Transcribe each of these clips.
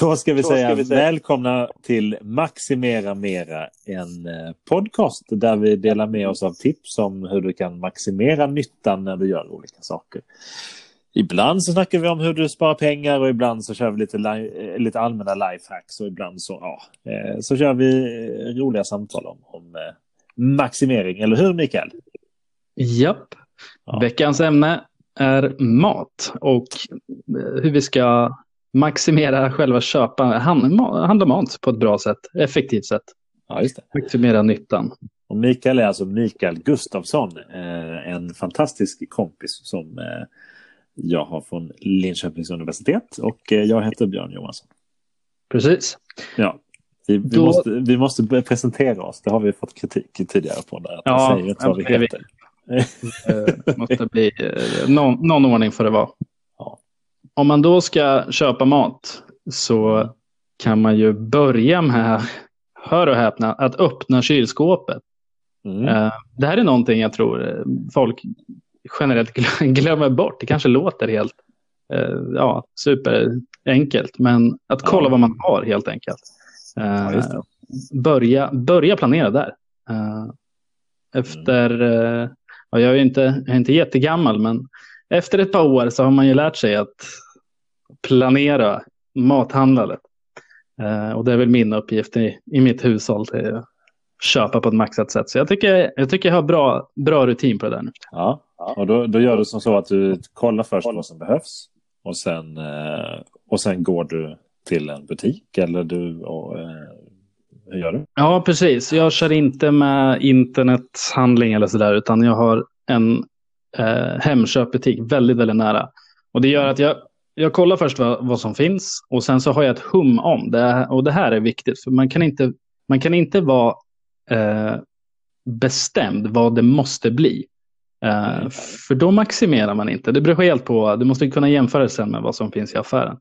Då ska vi, säga, ska vi säga välkomna till Maximera Mera, en eh, podcast där vi delar med oss av tips om hur du kan maximera nyttan när du gör olika saker. Ibland så snackar vi om hur du sparar pengar och ibland så kör vi lite, eh, lite allmänna lifehacks och ibland så, ja, eh, så kör vi roliga samtal om, om maximering, eller hur Mikael? Japp. Ja. Veckans ämne är mat och hur vi ska maximera själva köpandet, handla mat på ett bra sätt, effektivt sätt. Ja, just det. Maximera nyttan. Och Mikael är alltså Mikael Gustafsson, eh, en fantastisk kompis som eh, jag har från Linköpings universitet och eh, jag heter Björn Johansson. Precis. Ja, vi, vi, Då... måste, vi måste presentera oss, det har vi fått kritik tidigare på. Där, att ja, säger inte vad vi heter. Det måste bli någon, någon ordning får det vara. Om man då ska köpa mat så kan man ju börja med, hör och häpna, att öppna kylskåpet. Mm. Eh, det här är någonting jag tror eh, folk generellt glömmer bort. Det kanske låter helt eh, ja, superenkelt, men att kolla ja. vad man har helt enkelt. Ja, börja, börja planera där. Efter, mm. ja, jag, är inte, jag är inte jättegammal, men efter ett par år så har man ju lärt sig att planera mathandlandet. Eh, och det är väl min uppgift i, i mitt hushåll. Till att köpa på ett maxat sätt. Så jag tycker jag, tycker jag har bra, bra rutin på det där nu. Ja, och då, då gör du som så att du kollar först vad som behövs. Och sen, eh, och sen går du till en butik eller du och, eh, hur gör du? Ja, precis. Jag kör inte med internethandling eller sådär utan jag har en eh, Hemköpbutik väldigt, väldigt nära. Och det gör att jag, jag kollar först vad, vad som finns och sen så har jag ett hum om det. Och det här är viktigt för man kan inte, man kan inte vara eh, bestämd vad det måste bli. Eh, för då maximerar man inte. Det beror helt på, du måste kunna jämföra sen med vad som finns i affären.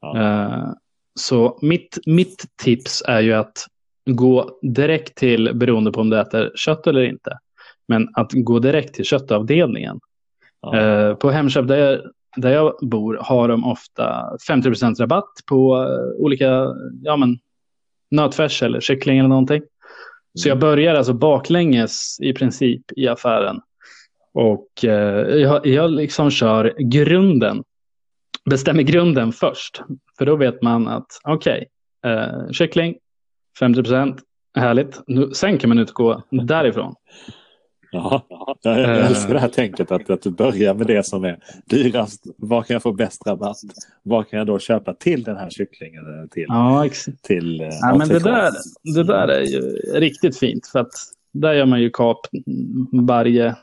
Ja. Eh, så mitt, mitt tips är ju att gå direkt till, beroende på om du äter kött eller inte, men att gå direkt till köttavdelningen. Ja. Eh, på Hemköp där där jag bor har de ofta 50% rabatt på uh, olika ja, men, nötfärs eller kyckling eller någonting. Mm. Så jag börjar alltså baklänges i princip i affären. Och uh, jag, jag liksom kör grunden, bestämmer grunden först. För då vet man att okej, okay, eh, kyckling 50% härligt. Nu, sen kan man utgå därifrån. Ja, jag älskar det här tänket att, att du börjar med det som är dyrast. Var kan jag få bäst rabatt? Vad kan jag då köpa till den här kycklingen? Till, ja, till, eh, ja, men det, där, det där är ju riktigt fint för att där gör man ju kap varje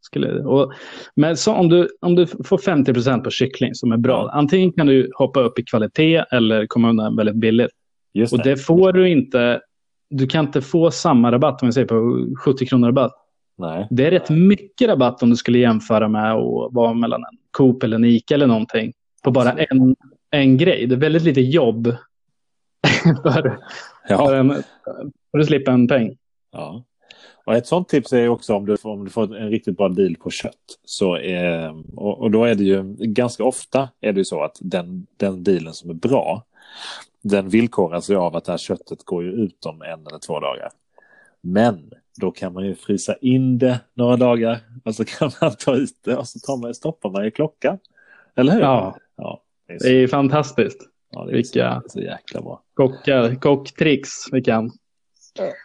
skulle, och, men så om, du, om du får 50% på kyckling som är bra, antingen kan du hoppa upp i kvalitet eller komma undan väldigt billigt. Just det. Och det får du inte, du kan inte få samma rabatt om vi säger på 70 kronor rabatt. Nej. Det är rätt mycket rabatt om du skulle jämföra med att vara mellan en Coop eller en Ica eller någonting. På bara en, en grej. Det är väldigt lite jobb för, ja. för, en, för att slippa en peng. Ja. Och ett sånt tips är också om du, får, om du får en riktigt bra deal på kött. Så är, och, och, då är det ju ganska ofta är det ju så att den, den dealen som är bra den villkoras ju av att det här köttet går ju ut om en eller två dagar. Men då kan man ju frysa in det några dagar och så kan man ta ut det och så tar man, stoppar man i klockan. Eller hur? Ja, ja det, är så... det är fantastiskt. Ja, det är Vilka så, jäkla bra. Kockar, kocktricks vi kan.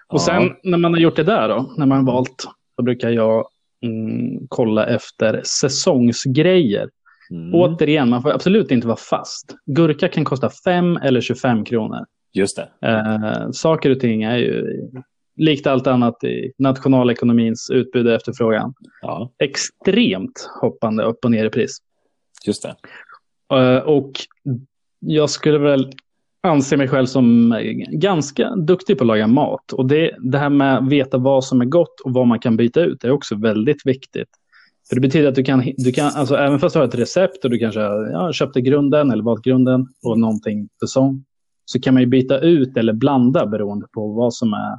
Och sen ja. när man har gjort det där då, när man har valt, då brukar jag mm, kolla efter säsongsgrejer. Mm. Återigen, man får absolut inte vara fast. Gurka kan kosta 5 eller 25 kronor. Just det. Eh, saker och ting är ju likt allt annat i nationalekonomins utbud och efterfrågan, ja. extremt hoppande upp och ner i pris. Just det. Uh, och jag skulle väl anse mig själv som ganska duktig på att laga mat. Och det, det här med att veta vad som är gott och vad man kan byta ut är också väldigt viktigt. För det betyder att du kan, du kan alltså även fast du har ett recept och du kanske ja, köpte grunden eller valt grunden och någonting för sång, så kan man ju byta ut eller blanda beroende på vad som är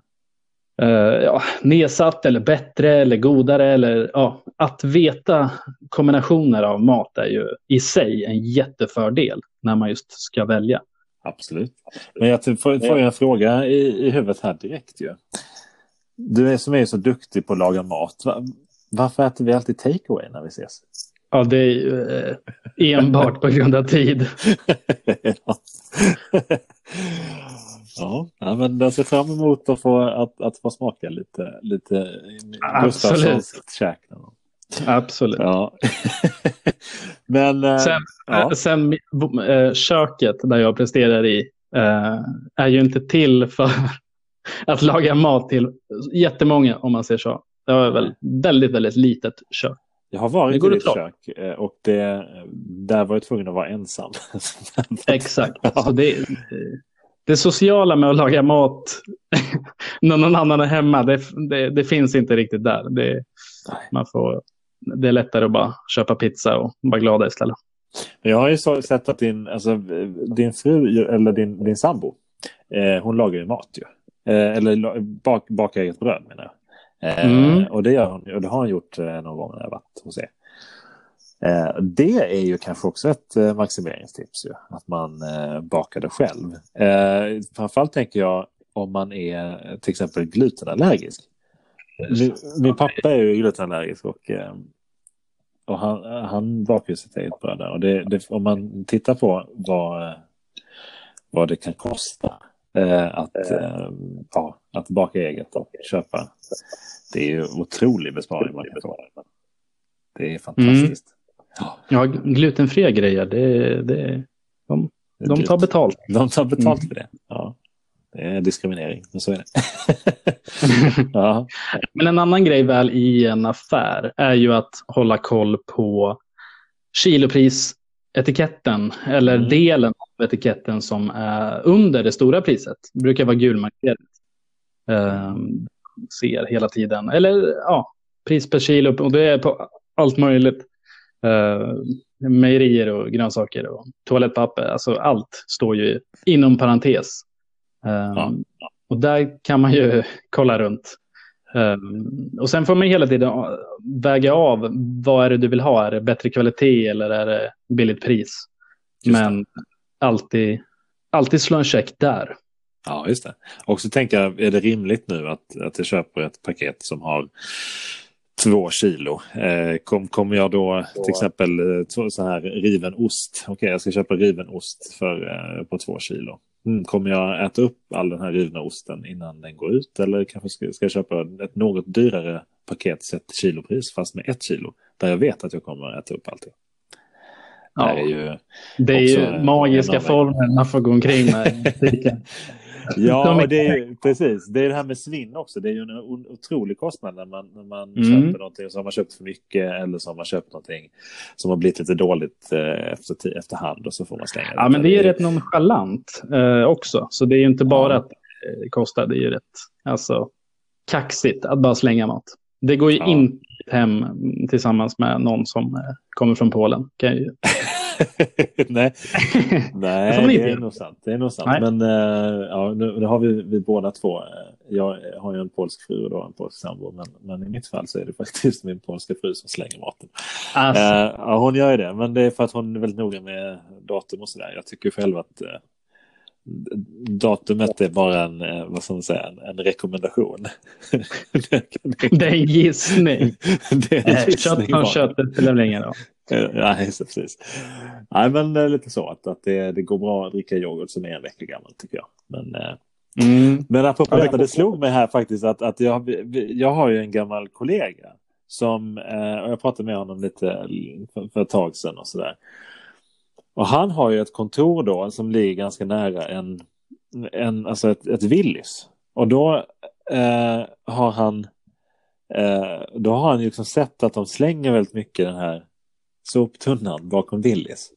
ja, nedsatt eller bättre eller godare. Eller, ja, att veta kombinationer av mat är ju i sig en jättefördel när man just ska välja. absolut. Men jag får, får en fråga i, i huvudet här direkt ju. Du är som är så duktig på att laga mat. Varför äter vi alltid takeaway när vi ses? Ja, det är ju eh, enbart på grund av tid. ja. men jag ser fram emot att få, att, att få smaka lite, lite Gustafssons käk. Absolut. Ja. men, eh, sen, ja. sen äh, köket där jag presterar i är ju inte till för att laga mat till jättemånga om man säger så. Det var väl väldigt, väldigt litet kök. Jag har varit i ditt kök eh, och det, där var jag tvungen att vara ensam. Exakt. Ja. Så det, det sociala med att laga mat när någon annan är hemma, det, det, det finns inte riktigt där. Det, man får, det är lättare att bara köpa pizza och vara glada istället. Jag har ju sett att din, alltså, din fru, eller din, din sambo, eh, hon lagar ju mat ju. Eh, eller bak, bakar eget bröd menar jag. Eh, mm. Och det gör hon och det har hon gjort eh, någon gång när jag varit hos er. Eh, det är ju kanske också ett maximeringstips, ju, att man bakar det själv. Framförallt tänker jag om man är till exempel glutenallergisk. Min, min pappa är ju glutenallergisk och, och han, han bakar ju sitt eget bröd. Och det, det, om man tittar på vad, vad det kan kosta att, ja, att baka eget och köpa det är ju otrolig besparing man kan få. Det är fantastiskt. Mm. Ja, glutenfria grejer, det, det, de, de tar betalt. De tar betalt mm. för det. Ja. Det är diskriminering, men så är det. ja. Men en annan grej väl i en affär är ju att hålla koll på kiloprisetiketten eller mm. delen av etiketten som är under det stora priset. Det brukar vara gulmarkerat. Um, ser hela tiden. Eller ja, pris per kilo och det är på allt möjligt. Uh, mejerier och grönsaker och toalettpapper. Alltså allt står ju inom parentes. Um, ja. Och där kan man ju kolla runt. Um, och sen får man hela tiden väga av vad är det du vill ha. Är det bättre kvalitet eller är det billigt pris? Just Men det. alltid, alltid slå en check där. Ja, just det. Och så tänker jag, är det rimligt nu att, att jag köper ett paket som har två kilo? Eh, kom, kommer jag då till exempel eh, så här riven ost? Okej, okay, jag ska köpa riven ost för, eh, på två kilo. Mm, kommer jag äta upp all den här rivna osten innan den går ut? Eller kanske ska, ska jag köpa ett något dyrare paket sett kilopris fast med ett kilo? Där jag vet att jag kommer äta upp allting. Ja, det är ju, det är ju magiska former man får gå omkring med. Ja, det är, precis. Det är det här med svinn också. Det är ju en otrolig kostnad när man, när man mm. köper någonting så har man köpt för mycket eller så har man köpt någonting som har blivit lite dåligt eh, efter, efterhand och så får man slänga det. Ja, men det är rätt nonchalant eh, också. Så det är ju inte bara ja. att det kostar, det är ju rätt alltså, kaxigt att bara slänga mat. Det går ju ja. inte hem tillsammans med någon som eh, kommer från Polen. Kan ju... Nej, Nej det, är nog sant. Det är nog sant. Men uh, ja, nu, nu, har vi, vi båda två. Uh, jag har ju en polsk fru och då en polsk sambo. Men, men i mitt fall så är det faktiskt min polska fru som slänger maten. Alltså. Uh, ja, hon gör ju det. Men det är för att hon är väldigt noga med datum och sådär. Jag tycker själv att datumet är bara en, vad ska man säga, en, en rekommendation. det är en gissning. det är en gissning. Kött från köttet spelar ingen roll. Nej, precis. Nej, men eh, lite så att, att det, det går bra att dricka yoghurt som är en vecka gammal tycker jag. Men, eh, mm. men apropå detta, det slog mig här faktiskt att, att jag, jag har ju en gammal kollega som, eh, och jag pratade med honom lite för, för ett tag sedan och sådär. Och han har ju ett kontor då som ligger ganska nära en, en alltså ett, ett Willys. Och då eh, har han eh, då har han ju liksom sett att de slänger väldigt mycket den här soptunnan bakom Willys.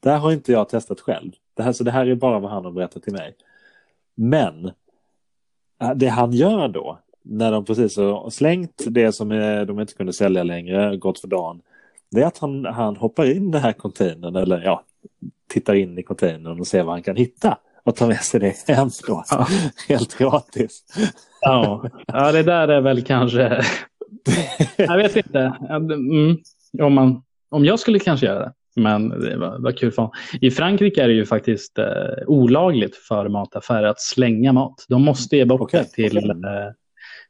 Det här har inte jag testat själv. Det här, så det här är bara vad han har berättat till mig. Men äh, det han gör då, när de precis har slängt det som de inte kunde sälja längre, gått för dagen, det är att han, han hoppar in i den här containern, eller ja, tittar in i containern och ser vad han kan hitta och tar med sig det hem då. Ja. Helt gratis. Ja. ja, det där är väl kanske... Jag vet inte. Mm. Om man om jag skulle kanske göra det. Men det var, var kul för honom. I Frankrike är det ju faktiskt eh, olagligt för mataffärer att slänga mat. De måste ge bort Okej, det till eh,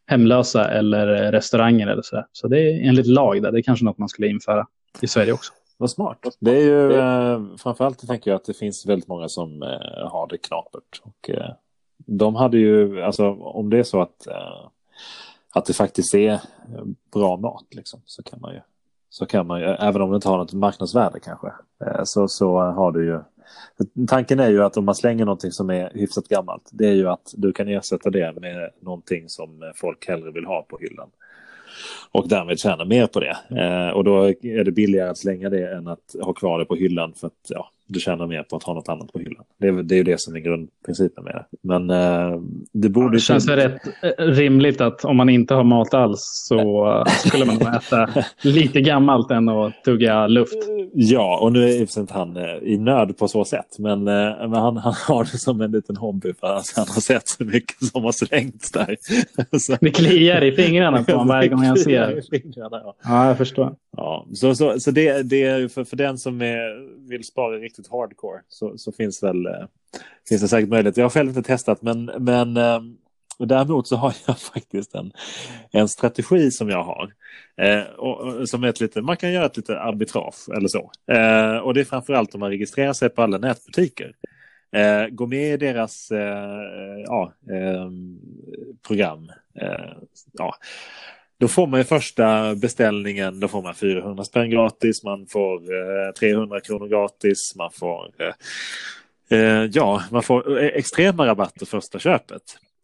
hemlösa eller restauranger eller sådär. Så det är enligt lag där. Det är kanske något man skulle införa i Sverige också. Vad smart. Det är ju eh, framförallt tänker jag att det finns väldigt många som eh, har det knapert. Och, eh, de hade ju, alltså om det är så att, eh, att det faktiskt är bra mat liksom, så kan man ju, så kan man ju, även om det inte har något marknadsvärde kanske, eh, så, så har du ju Tanken är ju att om man slänger någonting som är hyfsat gammalt, det är ju att du kan ersätta det med någonting som folk hellre vill ha på hyllan. Och därmed tjäna mer på det. Eh, och då är det billigare att slänga det än att ha kvar det på hyllan för att ja, du tjänar mer på att ha något annat på hyllan. Det är, det är ju det som är grundprincipen med det. Men eh, det borde... Det känns väl rätt eh, rimligt att om man inte har mat alls så eh, skulle man äta lite gammalt än att tugga luft. Ja, och nu är i inte han eh, i nöd på så sätt. Men, men han, han har det som en liten hobby för att han har sett så mycket som har slängts där. så, Det kliar i fingrarna på honom varje gång jag ser. Fingrarna, ja. Ja, jag förstår. Ja, så, så, så det, det är för, för den som är, vill spara riktigt hardcore så, så finns, väl, eh, finns det säkert möjlighet. Jag har själv inte testat men, men eh, däremot så har jag faktiskt en, en strategi som jag har. Eh, och, och, som är ett lite, man kan göra ett lite arbitrage eller så. Eh, och det är framförallt om man registrerar sig på alla nätbutiker. Eh, gå med i deras eh, ja, program. Ja. Då får man ju första beställningen, då får man 400 spänn gratis, man får eh, 300 kronor gratis, man får, eh, eh ja, man får eh, extrema rabatter första köpet.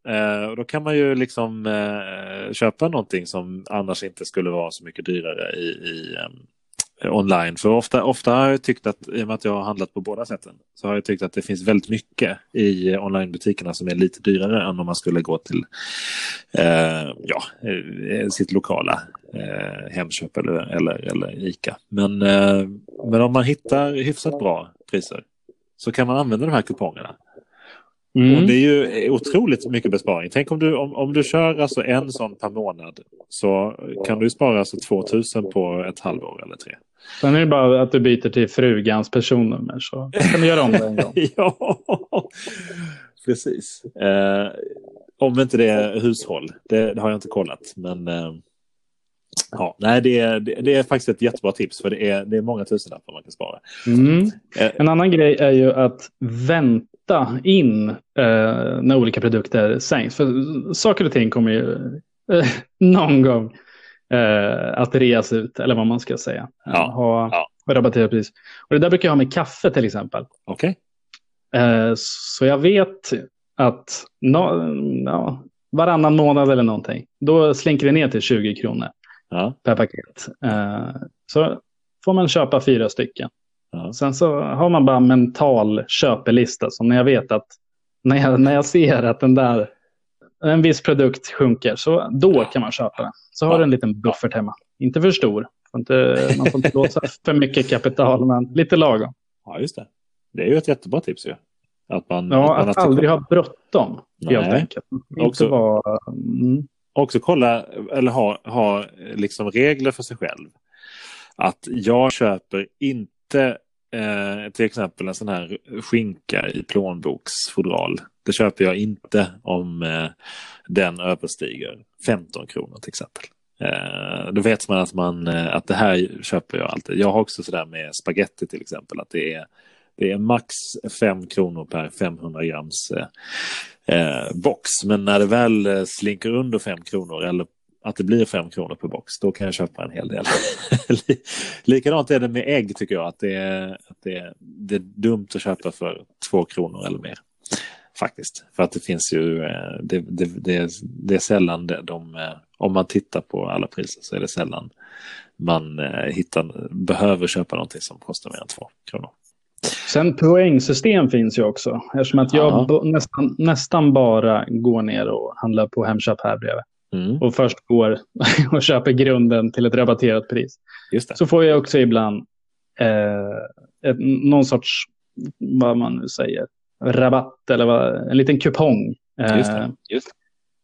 Eh, och då kan man ju liksom eh, köpa någonting som annars inte skulle vara så mycket dyrare i, i eh, online. För ofta, ofta har jag tyckt att, i och med att jag har handlat på båda sätten, så har jag tyckt att det finns väldigt mycket i onlinebutikerna som är lite dyrare än om man skulle gå till eh, ja, eh, sitt lokala eh, Hemköp eller, eller, eller Ica. Men, eh, men om man hittar hyfsat bra priser så kan man använda de här kupongerna. Mm. Och det är ju otroligt mycket besparing. Tänk om du, om, om du kör alltså en sån per månad så kan du spara alltså 2000 på ett halvår eller tre. Sen är det bara att du byter till frugans personnummer så kan du göra om det en gång. ja, precis. Eh, om inte det är hushåll, det, det, har jag inte kollat. Men eh, ja, nej, det, är, det, det, är faktiskt ett jättebra tips för det är, det är många tusenlappar man kan spara. Mm. Eh, en annan grej är ju att vänta in eh, när olika produkter sänks. För saker och ting kommer ju eh, någon gång eh, att reas ut, eller vad man ska säga. Ja, ha, ja. ha rabatterat pris. Och det där brukar jag ha med kaffe till exempel. Okej. Eh, så jag vet att no, ja, varannan månad eller någonting, då slinker det ner till 20 kronor Ja. per paket. Eh, så får man köpa fyra stycken. Ja. Sen så har man bara mental köpelista. Så när jag vet att när jag, när jag ser att den där en viss produkt sjunker, så då kan man köpa den. Så har du en liten buffert hemma. Inte för stor. Får inte, man får inte låsa för mycket kapital, men lite lagom. ja, just det. Det är ju ett jättebra tips ju. Att man, Ja, man att har- aldrig ha bråttom, helt enkelt. Också- vara... Mm, också kolla eller ha, ha liksom regler för sig själv. Att jag köper inte eh, till exempel en sån här skinka i plånboksfodral. Det köper jag inte om eh, den överstiger 15 kronor till exempel. Eh, då vet man att, man eh, att det här köper jag alltid. Jag har också sådär med spaghetti till exempel. Att det är, det är max 5 kronor per 500 grams eh, eh, box. Men när det väl eh, slinker under 5 kronor eller att det blir 5 kronor per box, då kan jag köpa en hel del. Li- Likadant är det med ägg tycker jag, att det är, att det är, det är dumt att köpa för 2 kronor eller mer. Faktiskt, för att det finns ju, eh, det, det, det, är, det är sällan det, de, eh, om man tittar på alla priser så är det sällan man eh, hittar, behöver köpa någonting som kostar mer än 2 kronor. Sen poängsystem finns ju också. Eftersom att jag Ja. nästan, nästan bara går ner och handlar på Hemköp här bredvid. Mm, Och först går och köper grunden till ett rabatterat pris. just det. Så får jag också ibland eh, ett, någon sorts, vad man nu säger, rabatt eller vad, en liten kupong. Eh, Just det. Just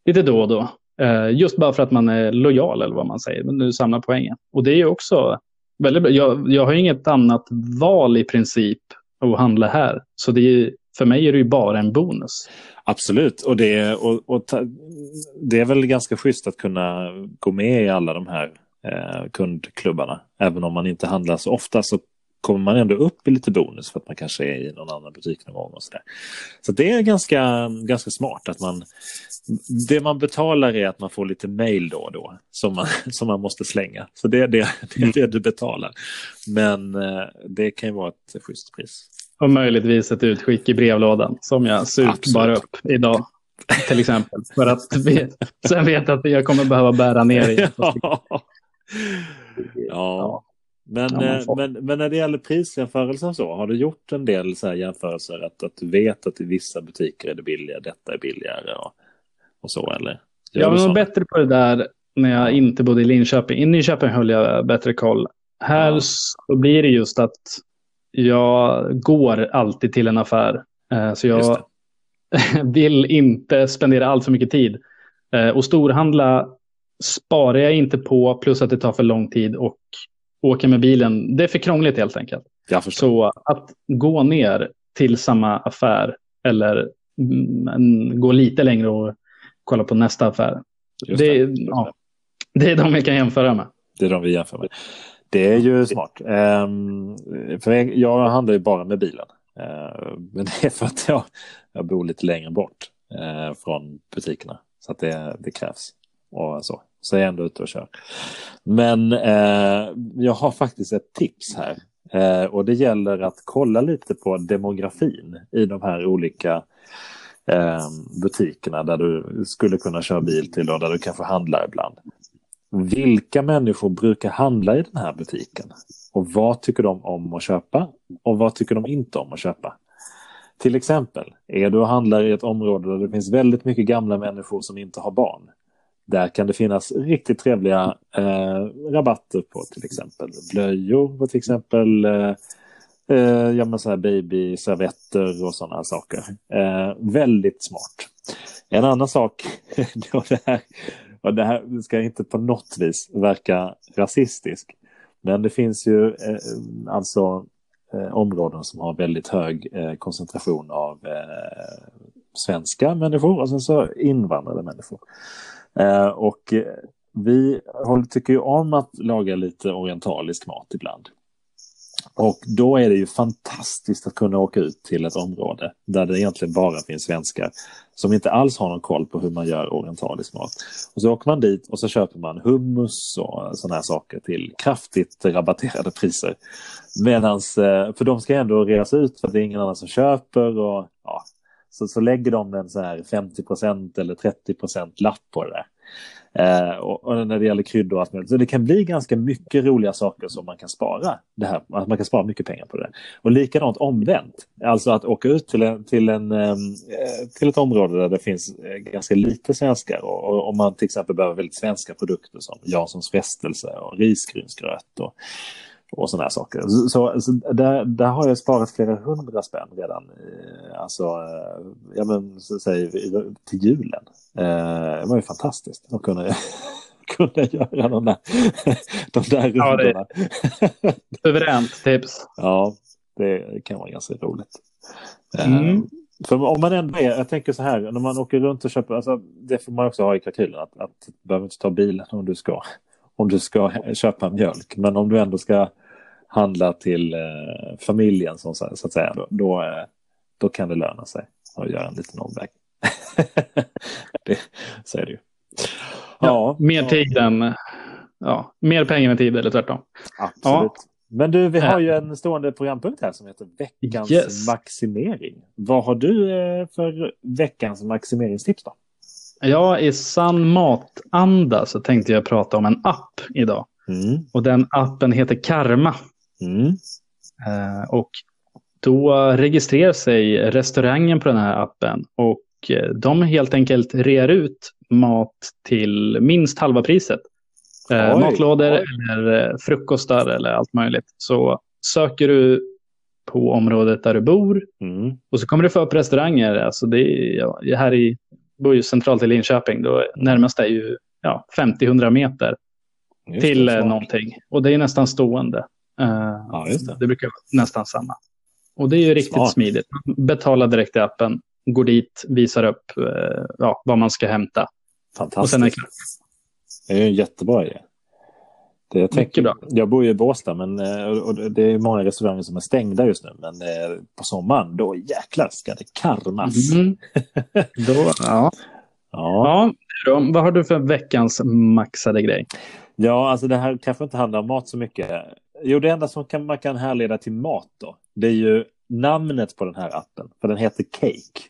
Lite då och då. Eh, just bara för att man är lojal eller vad man säger. Men nu samlar poängen. Och det är ju också väldigt bra. Jag, jag har inget annat val i princip att handla här. Så det är, för mig är det ju bara en bonus. Absolut, och det, och, och ta, det är väl ganska schysst att kunna gå med i alla de här eh, kundklubbarna. Även om man inte handlar så ofta så kommer man ändå upp i lite bonus för att man kanske är i någon annan butik någon gång och så där. Så det är ganska, ganska smart att man det man betalar är att man får lite mail då och då som man, som man måste slänga. Så det är det, det, är det du betalar. Men eh, det kan ju vara ett schysst pris. Och möjligtvis ett utskick i brevlådan som jag surt bara upp idag. Till exempel. För att vi, sen vet att jag kommer behöva bära ner det. ja. ja. Men, ja, men, men när det gäller prisjämförelser så, har du gjort en del så jämförelser att, att du vet att i vissa butiker är det billigare, detta är billigare och, och så eller? Gör jag var bättre på det där när jag inte bodde i Linköping. I Nyköping höll jag bättre koll. Här ja. så blir det just att jag går alltid till en affär. Eh, så jag vill inte spendera allt för mycket tid. Eh, och storhandla sparar jag inte på, plus att det tar för lång tid och åka med bilen, det är för krångligt helt enkelt. Så att gå ner till samma affär eller mm, gå lite längre och kolla på nästa affär. Det, det, ja, det är de vi kan jämföra med. Det är de vi jämför med. Det är ju smart. Um, för jag handlar ju bara med bilen. Uh, men det är för att jag, jag bor lite längre bort uh, från butikerna. Så att det, det krävs. Och så. Så är jag ändå ute och kör. Men uh, jag har faktiskt ett tips här. Eh, och det gäller att kolla lite på demografin i de här olika ehm, butikerna där du skulle kunna köra bil till och där du kanske handlar ibland. Vilka människor brukar handla i den här butiken? Och vad tycker de om att köpa? Och vad tycker de inte om att köpa? Till exempel, är du och handlar i ett område där det finns väldigt mycket gamla människor som inte har barn. Där kan det finnas riktigt trevliga eh, rabatter på till exempel blöjor, och till exempel eh, eh, ja, men så här babyservetter och sådana saker. Eh, väldigt smart. En annan sak, det här och det här ska inte på något vis verka rasistisk. Men det finns ju eh, alltså eh, områden som har väldigt hög eh, koncentration av eh, svenska människor och sen så invandrade människor. Eh, och eh, vi tycker ju om att laga lite orientalisk mat ibland. Och då är det ju fantastiskt att kunna åka ut till ett område där det egentligen bara finns svenskar som inte alls har någon koll på hur man gör orientalisk mat. Och så åker man dit och så köper man hummus och sådana här saker till kraftigt rabatterade priser. Medans, eh, för de ska ändå reas ut för det är ingen annan som köper och ja, så, så lägger de en så här 50% eller 30% lapp på det där. Eh, och, och, när det gäller kryddor och allt möjligt. Så det kan bli ganska mycket roliga saker som man kan spara. Det här, att man kan spara mycket pengar på det. Och likadant omvänt. Alltså att åka ut till, en, till, en, ehm, eh, till ett område där det finns eh, ganska lite svenskar. Och, om man till exempel behöver väldigt svenska produkter som Janssons frestelse och risgrynsgröt. Och, och sådana här saker. Så, så, där, där, har jag sparat flera hundra spänn redan. Alltså, ja men så säg till julen. Det var ju fantastiskt att kunna, kunna göra de där, de där ja, rundorna. Suveränt tips. Ja, det kan vara ganska roligt. Mm. För om man ändå är, jag tänker så här, när man åker runt och köper, alltså, det får man också ha i kalkylen, att, att du behöver inte ta bilen om du ska om du ska köpa mjölk. Men om du ändå ska handla till eh, familjen som, så att säga, då, då, eh, då, kan det löna sig att göra en liten omväg. det, så är det ju. Ja, ja mer tid än, ja, mer pengar med tid eller tvärtom. Absolut. Ja. Men du, vi har ju en stående programpunkt här som heter veckans yes. maximering. Vad har du eh, för veckans maximeringstips då? Ja, i sann matanda så tänkte jag prata om en app idag. Mm. Och den appen heter Karma. Mm. Eh, och då registrerar sig restaurangen på den här appen och eh, de helt enkelt rear ut mat till minst halva priset. Eh, oj, matlådor oj. eller frukostar eller allt möjligt. Så söker du på området där du bor mm. och så kommer du få upp restauranger. Alltså det är, ja, här i bor ju centralt i Linköping. Då närmast är ju ja, 50-100 meter Just till det, eh, någonting. Och det är nästan stående. Eh, Ja, det. det brukar vara nästan samma. Och det är ju riktigt Smart. smidigt. Betala direkt i appen, går dit, visar upp eh, ja, vad man ska hämta. Och Fantastiskt. sen är det klart. Det är ju en jättebra idé. Det jag, tänker, bra. jag bor ju i Båstad men, eh, och det är många restauranger som är stängda just nu. Men eh, på sommaren, då jäklar ska det karmas. Mm. Då, ja. Ja. Ja, då, vad har du för veckans maxade grej? ja, alltså det här kanske inte handlar om mat så mycket. Jo, det enda som kan, man kan härleda till mat då, det är ju namnet på den här appen. För den heter Cake.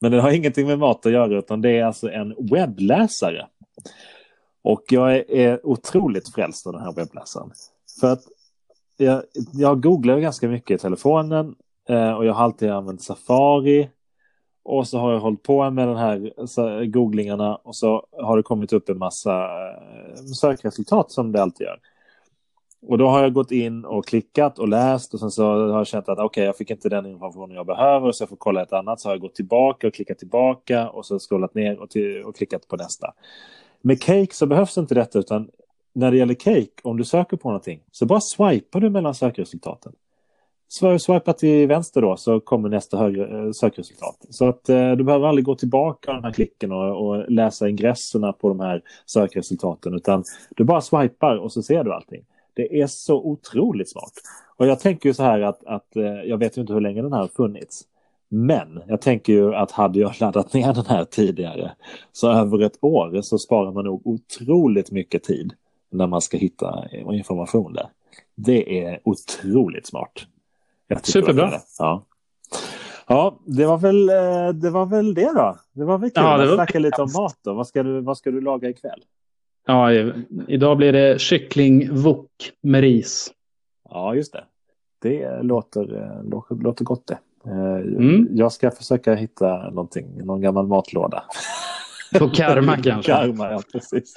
Men den har ingenting med mat att göra utan det är alltså en webbläsare. Och jag är, är otroligt frälst av den här webbläsaren. För att jag, jag googlar ganska mycket i telefonen eh, och jag har alltid använt Safari. Och så har jag hållit på med den här så, googlingarna och så har det kommit upp en massa eh, sökresultat som det alltid gör. Och då har jag gått in och klickat och läst och sen så har jag känt att okej, jag fick inte den informationen jag behöver så jag får kolla ett annat. Så har jag gått tillbaka och klickat tillbaka och så scrollat ner och, till, och klickat på nästa. Med Cake så behövs inte detta utan när det gäller Cake, om du söker på någonting så bara swipar du mellan sökresultaten. Så swipa till vänster då så kommer nästa högre, eh, sökresultat. Så att eh, du behöver aldrig gå tillbaka den här klicken och, och läsa ingresserna på de här sökresultaten utan du bara swipar och så ser du allting. Det är så otroligt smart. Och jag tänker ju så här att, att eh, jag vet ju inte hur länge den här har funnits. Men jag tänker ju att hade jag laddat ner den här tidigare så över ett år så sparar man nog otroligt mycket tid när man ska hitta information där. Det är otroligt smart. Superbra. att det. Ja. Ja, det var, väl, eh, det var väl det då. Det var väl kul Ja, det att var snacka lite om mat då. Vad ska du, vad ska du laga ikväll? Ja, idag blir det kycklingwok med ris. Ja, just det. Det låter, eh, låter, låter gott det. Eh, Mm. Jag ska försöka hitta någonting, någon gammal matlåda. På karma kanske. Karma, ja precis.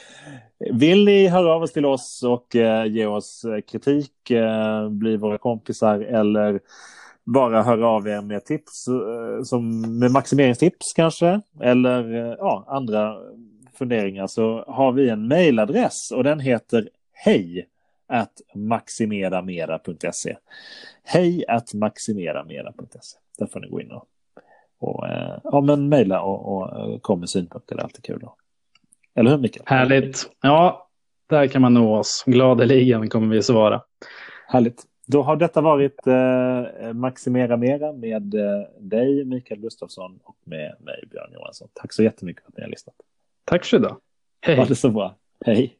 Vill ni höra av oss till oss och eh, ge oss eh, kritik, eh, bli våra kompisar eller bara höra av er med tips, eh, som med maximeringstips kanske, eller ja, andra funderingar så har vi en mejladress och den heter hej at maximeramera.se. Hej at maximeramera.se. Där får ni gå in och, och eh, ja, men mejla och, och eh, kom med synpunkter. Det är alltid kul. Då. Eller hur Mikael? Härligt. Ja, där kan man nå oss. Gladeligen kommer vi svara. Härligt. Då har detta varit eh, Maximera Mera med eh, dig Mikael Gustafsson och med mig Björn Johansson. Tack så jättemycket för att ni har lyssnat. Tack så du Ha det så bra. Hej!